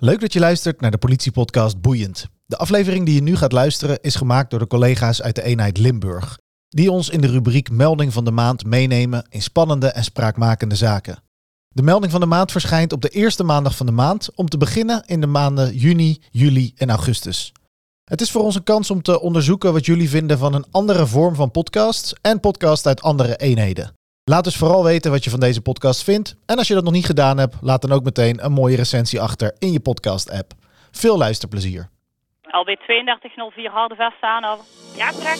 Leuk dat je luistert naar de politiepodcast Boeiend. De aflevering die je nu gaat luisteren is gemaakt door de collega's uit de eenheid Limburg, die ons in de rubriek Melding van de Maand meenemen in spannende en spraakmakende zaken. De melding van de maand verschijnt op de eerste maandag van de maand om te beginnen in de maanden juni, juli en augustus. Het is voor ons een kans om te onderzoeken wat jullie vinden van een andere vorm van podcasts en podcasts uit andere eenheden. Laat dus vooral weten wat je van deze podcast vindt. En als je dat nog niet gedaan hebt, laat dan ook meteen een mooie recensie achter in je podcast-app. Veel luisterplezier. LB 3204 harde vest aan over. Ja, trek.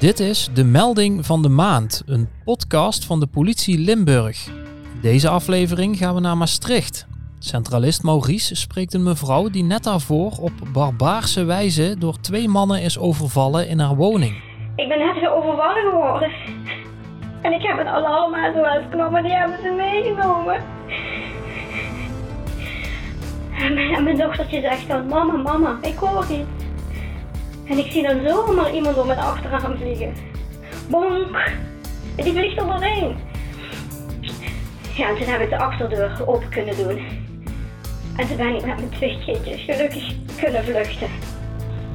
Dit is de melding van de maand, een podcast van de politie Limburg. In deze aflevering gaan we naar Maastricht. Centralist Maurice spreekt een mevrouw die net daarvoor op barbaarse wijze door twee mannen is overvallen in haar woning. Ik ben net weer overvallen geworden. En ik heb een alarm aan knop, maar die hebben ze meegenomen. En mijn, dochtertje zegt dan, mama, mama, ik hoor iets. En ik zie dan zomaar iemand door mijn achterraam vliegen. Bonk! En die vliegt er doorheen. Ja, en toen heb ik de achterdeur open kunnen doen. En toen ben ik met mijn twee kindjes gelukkig kunnen vluchten.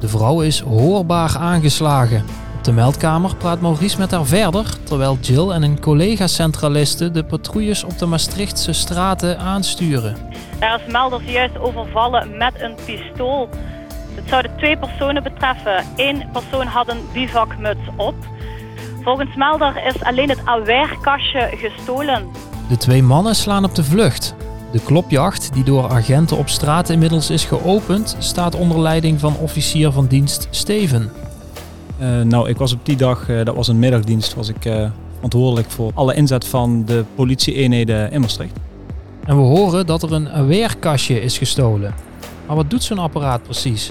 De vrouw is hoorbaar aangeslagen. Op de meldkamer praat Maurice met haar verder, terwijl Jill en een collega-centraliste de patrouilles op de Maastrichtse straten aansturen. Daar is melder juist overvallen met een pistool. Het zouden twee personen betreffen. Eén persoon had een bivakmuts op. Volgens melder is alleen het aweerkastje gestolen. De twee mannen slaan op de vlucht. De klopjacht, die door agenten op straat inmiddels is geopend, staat onder leiding van officier van dienst Steven. Uh, nou, ik was op die dag, uh, dat was een middagdienst, was ik uh, verantwoordelijk voor alle inzet van de politie-eenheden in Maastricht. En we horen dat er een weerkastje is gestolen. Maar wat doet zo'n apparaat precies?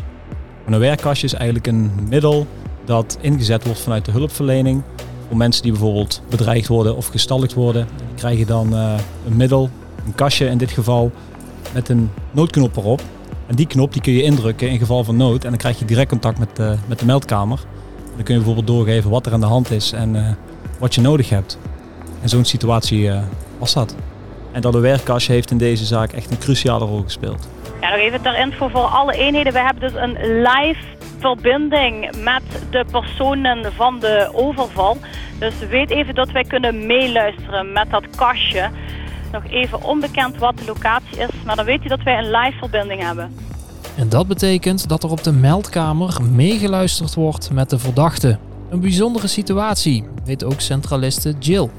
Een weerkastje is eigenlijk een middel dat ingezet wordt vanuit de hulpverlening. Voor mensen die bijvoorbeeld bedreigd worden of gestalkt worden. Die krijgen dan een middel een kastje in dit geval, met een noodknop erop. En die knop die kun je indrukken in geval van nood. En dan krijg je direct contact met, uh, met de meldkamer. Dan kun je bijvoorbeeld doorgeven wat er aan de hand is en uh, wat je nodig hebt. En zo'n situatie uh, was dat. En dat werkkastje heeft in deze zaak echt een cruciale rol gespeeld. Ja, nog even ter info voor alle eenheden. We hebben dus een live verbinding met de personen van de overval. Dus weet even dat wij kunnen meeluisteren met dat kastje nog even onbekend wat de locatie is, maar dan weet je dat wij een live verbinding hebben. En dat betekent dat er op de meldkamer meegeluisterd wordt met de verdachte. Een bijzondere situatie, weet ook centraliste Jill.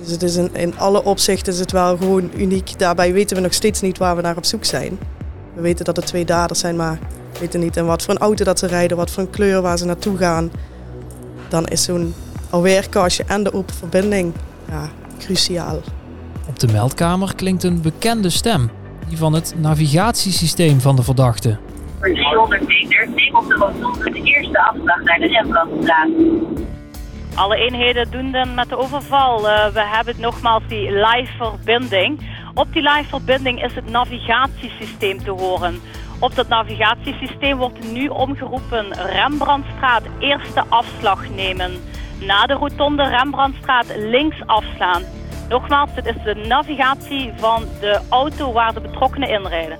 Dus het is in, in alle opzichten is het wel gewoon uniek. Daarbij weten we nog steeds niet waar we naar op zoek zijn. We weten dat er twee daders zijn, maar we weten niet in wat voor een auto dat ze rijden, wat voor een kleur waar ze naartoe gaan. Dan is zo'n awarekastje en de open verbinding ja, cruciaal. Op de meldkamer klinkt een bekende stem, die van het navigatiesysteem van de verdachte. Voor 300 meter neem op de rotonde de eerste afslag naar de Rembrandtstraat. Alle eenheden doen dan met de overval. Uh, we hebben nogmaals die live verbinding. Op die live verbinding is het navigatiesysteem te horen. Op dat navigatiesysteem wordt nu omgeroepen Rembrandtstraat eerste afslag nemen. Na de rotonde Rembrandtstraat links afslaan. Nogmaals, dit is de navigatie van de auto waar de betrokkenen inrijden.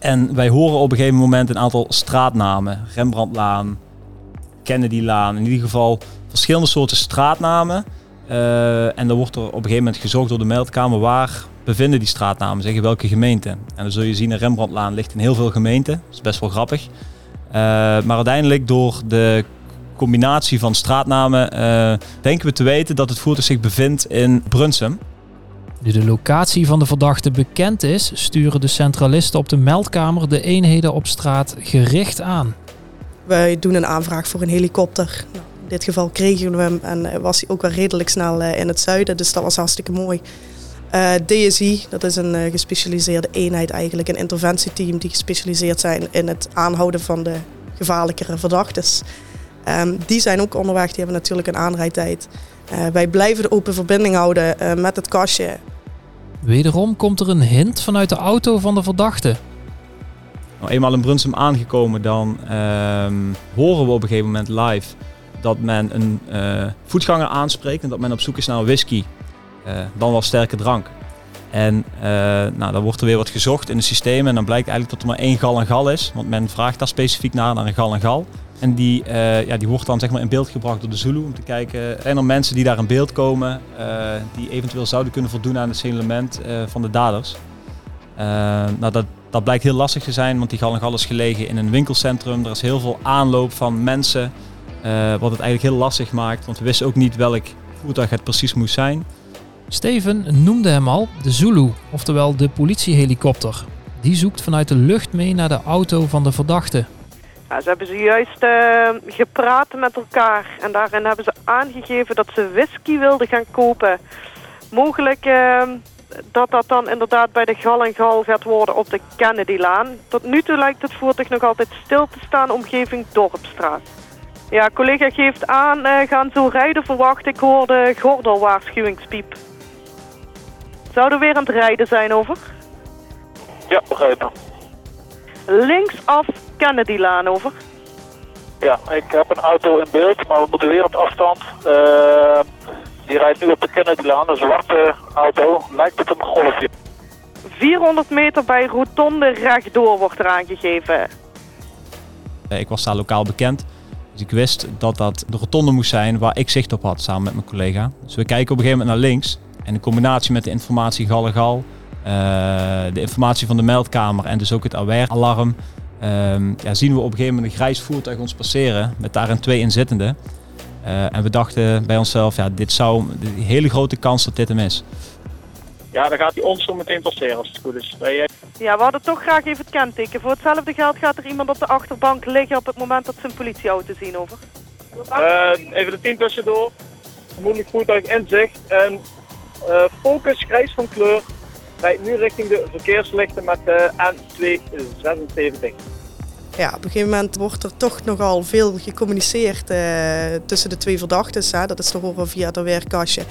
En wij horen op een gegeven moment een aantal straatnamen. Rembrandtlaan, Kennedylaan. In ieder geval verschillende soorten straatnamen. Uh, en dan wordt er op een gegeven moment gezocht door de meldkamer waar bevinden die straatnamen, zeggen welke gemeente. En dan zul je zien, in Rembrandtlaan ligt in heel veel gemeenten. Dat is best wel grappig. Uh, maar uiteindelijk door de combinatie van straatnamen uh, denken we te weten dat het voertuig zich bevindt in Brunsum. Nu de locatie van de verdachte bekend is, sturen de centralisten op de meldkamer de eenheden op straat gericht aan. Wij doen een aanvraag voor een helikopter. Nou, in dit geval kregen we hem en was hij ook wel redelijk snel eh, in het zuiden, dus dat was hartstikke mooi. Uh, eh, DSI, dat is een gespecialiseerde eenheid eigenlijk, een interventieteam die gespecialiseerd zijn in het aanhouden van de gevaarlijkere verdachtes. Um, die zijn ook onderweg, die hebben natuurlijk een aanrijdtijd. Uh, wij blijven de open verbinding houden uh, met het kastje. Wederom komt er een hint vanuit de auto van de verdachte. Nou, eenmaal in Brunsum aangekomen, dan uh, horen we op een gegeven moment live dat men een eh, voetganger aanspreekt en dat men op zoek is naar een whisky, eh, dan wel sterke drank. En eh, nou, dan wordt er weer wat gezocht in het systeem en dan blijkt eigenlijk dat er maar één gal en gal is, want men vraagt daar specifiek naar, naar een gal en gal. En die, eh, ja, die wordt dan zeg maar in beeld gebracht door de Zulu om te kijken, zijn er mensen die daar in beeld komen eh, die eventueel zouden kunnen voldoen aan het signalement van de daders. Nou, dat, dat blijkt heel lastig te zijn, want die gal en gal is gelegen in een winkelcentrum. Er is heel veel aanloop van mensen, wat het eigenlijk heel lastig maakt, want we wisten ook niet welk voertuig het precies moest zijn. Steven noemde hem al de Zulu, oftewel de politiehelikopter. Die zoekt vanuit de lucht mee naar de auto van de verdachte. Ja, ze hebben zojuist eh, gepraat met elkaar en daarin hebben ze aangegeven dat ze whisky wilden gaan kopen. Mogelijk eh, dat dat dan inderdaad bij de Gal en Gal gaat worden op de Kennedylaan. Tot nu toe lijkt het voertuig nog altijd stil te staan, omgeving Dorpstraat. Ja, collega geeft aan, eh, gaan zo rijden verwacht. Ik hoorde gordelwaarschuwingspiep. Zouden we weer aan het rijden zijn, over? Ja, begrepen. Linksaf Kennedylaan, over. Ja, ik heb een auto in beeld, maar we moeten weer op afstand. Eh, die rijdt nu op de Kennedylaan, een zwarte auto. Lijkt het een golfje. 400 meter bij Rotonde rechtdoor wordt er aangegeven. Eh, Ik was daar lokaal bekend. Dus ik wist dat dat de rotonde moest zijn waar ik zicht op had samen met mijn collega. Dus we kijken op een gegeven moment naar links. En in combinatie met de informatie gal en gal, eh, de informatie van de meldkamer en dus ook het aware-alarm, ehm, ja, zien we op een gegeven moment een grijs voertuig ons passeren met daarin twee inzittenden. Eh, en we dachten bij onszelf, ja, dit zou een hele grote kans dat dit hem is. Ja, dan gaat hij ons zo meteen passeren als het goed is. Wij, Ja, we hadden toch graag even het kenteken. Voor hetzelfde geld gaat er iemand op de achterbank liggen op het moment dat ze een politieauto zien, over. eh, even de team tussendoor. Vermoedelijk voertuig in zicht. En eh, focus grijs van kleur. Rijdt nu richting de verkeerslichten met de N276. Ja, op een gegeven moment wordt er toch nogal veel gecommuniceerd eh, tussen de twee verdachten. Dat is te horen via het werkkastje.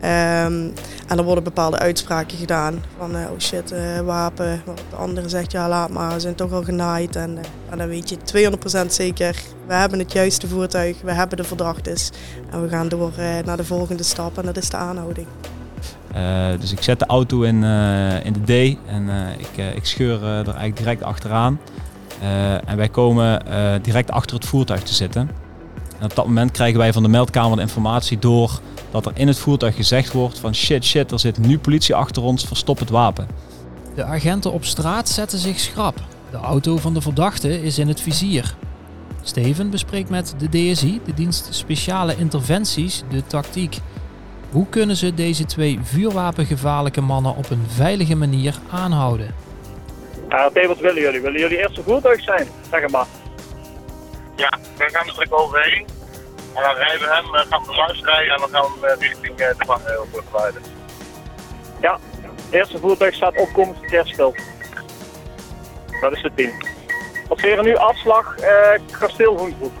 Ehm, en er worden bepaalde uitspraken gedaan van eh, oh shit, eh, wapen. De andere zegt ja laat maar, we zijn toch al genaaid. En, eh, dan weet je 200% zeker, we hebben het juiste voertuig, we hebben de verdachtes. En we gaan door eh, naar de volgende stap en dat is de aanhouding. Eh, dus ik zet de auto in, eh, in de D en eh, ik, ik scheur er eigenlijk direct achteraan. En wij komen direct achter het voertuig te zitten. En op dat moment krijgen wij van de meldkamer de informatie door dat er in het voertuig gezegd wordt van shit shit, er zit nu politie achter ons, verstop het wapen. De agenten op straat zetten zich schrap. De auto van de verdachte is in het vizier. Steven bespreekt met de DSI, de dienst Speciale Interventies, de tactiek. Hoe kunnen ze deze twee vuurwapengevaarlijke mannen op een veilige manier aanhouden? Ja, oké, wat willen jullie? Willen jullie eerst een voertuig zijn? Zeg het maar. Ja, we gaan er direct overheen. En dan rijden we hem, gaan we langs rijden en dan gaan we hem eh, richting eh, de vangrail begeleiden. Ja, het eerste voertuig staat opkomend verkeersschild. Dat is het team. Passeren nu afslag eh Kasteel Hoensbroek.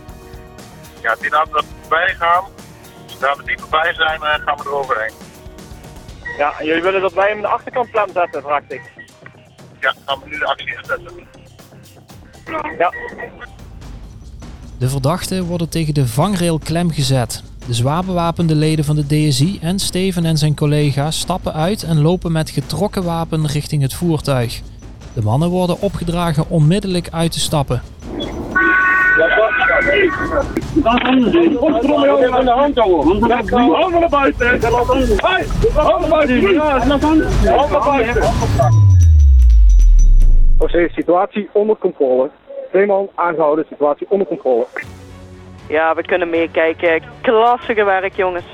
Ja, die laten we voorbij gaan. Zodra we die voorbij zijn, gaan we er overheen. Ja, en jullie willen dat wij hem aan de achterkant plan zetten, vraag ik. Ja, gaan we nu de actie inzetten. Ja, De verdachten worden tegen de vangrail klem gezet. De zwaar bewapende leden van de DSI en Steven en zijn collega's stappen uit en lopen met getrokken wapen richting het voertuig. De mannen worden opgedragen onmiddellijk uit te stappen. Handen naar buiten. Handen buiten. Handen buiten. Oké, situatie onder controle. Twee man aangehouden, situatie onder controle. Ja, we kunnen meekijken. Klassige werk, jongens.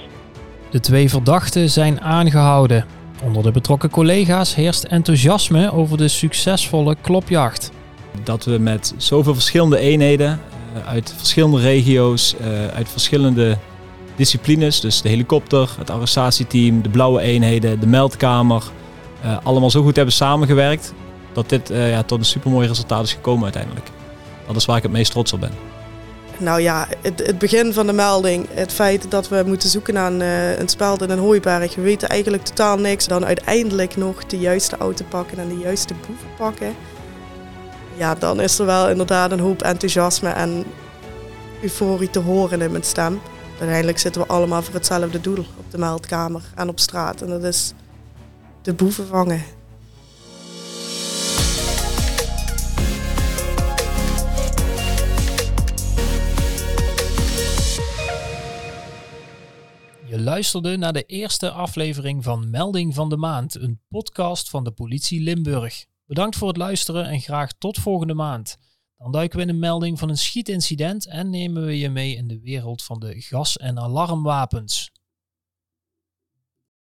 De twee verdachten zijn aangehouden. Onder de betrokken collega's heerst enthousiasme over de succesvolle klopjacht. Dat we met zoveel verschillende eenheden uit verschillende regio's, eh, uit verschillende disciplines, dus de helikopter, het arrestatieteam, de blauwe eenheden, de meldkamer, eh, allemaal zo goed hebben samengewerkt dat dit eh, ja, tot een supermooi resultaat is gekomen uiteindelijk. Dat is waar ik het meest trots op ben. Nou ja, het, het begin van de melding, het feit dat we moeten zoeken naar een, eh, een speld in een hooiberg. We weten eigenlijk totaal niks. Dan uiteindelijk nog de juiste auto pakken en de juiste boeven pakken. Ja, dan is er wel inderdaad een hoop enthousiasme en euforie te horen in mijn stem. uiteindelijk zitten we allemaal voor hetzelfde doel op de meldkamer en op straat. En dat is de boeven vangen. Je luisterde naar de eerste aflevering van Melding van de Maand, een podcast van de politie Limburg. Bedankt voor het luisteren en graag tot volgende maand. Dan duiken we in een melding van een schietincident en nemen we je mee in de wereld van de gas- en alarmwapens.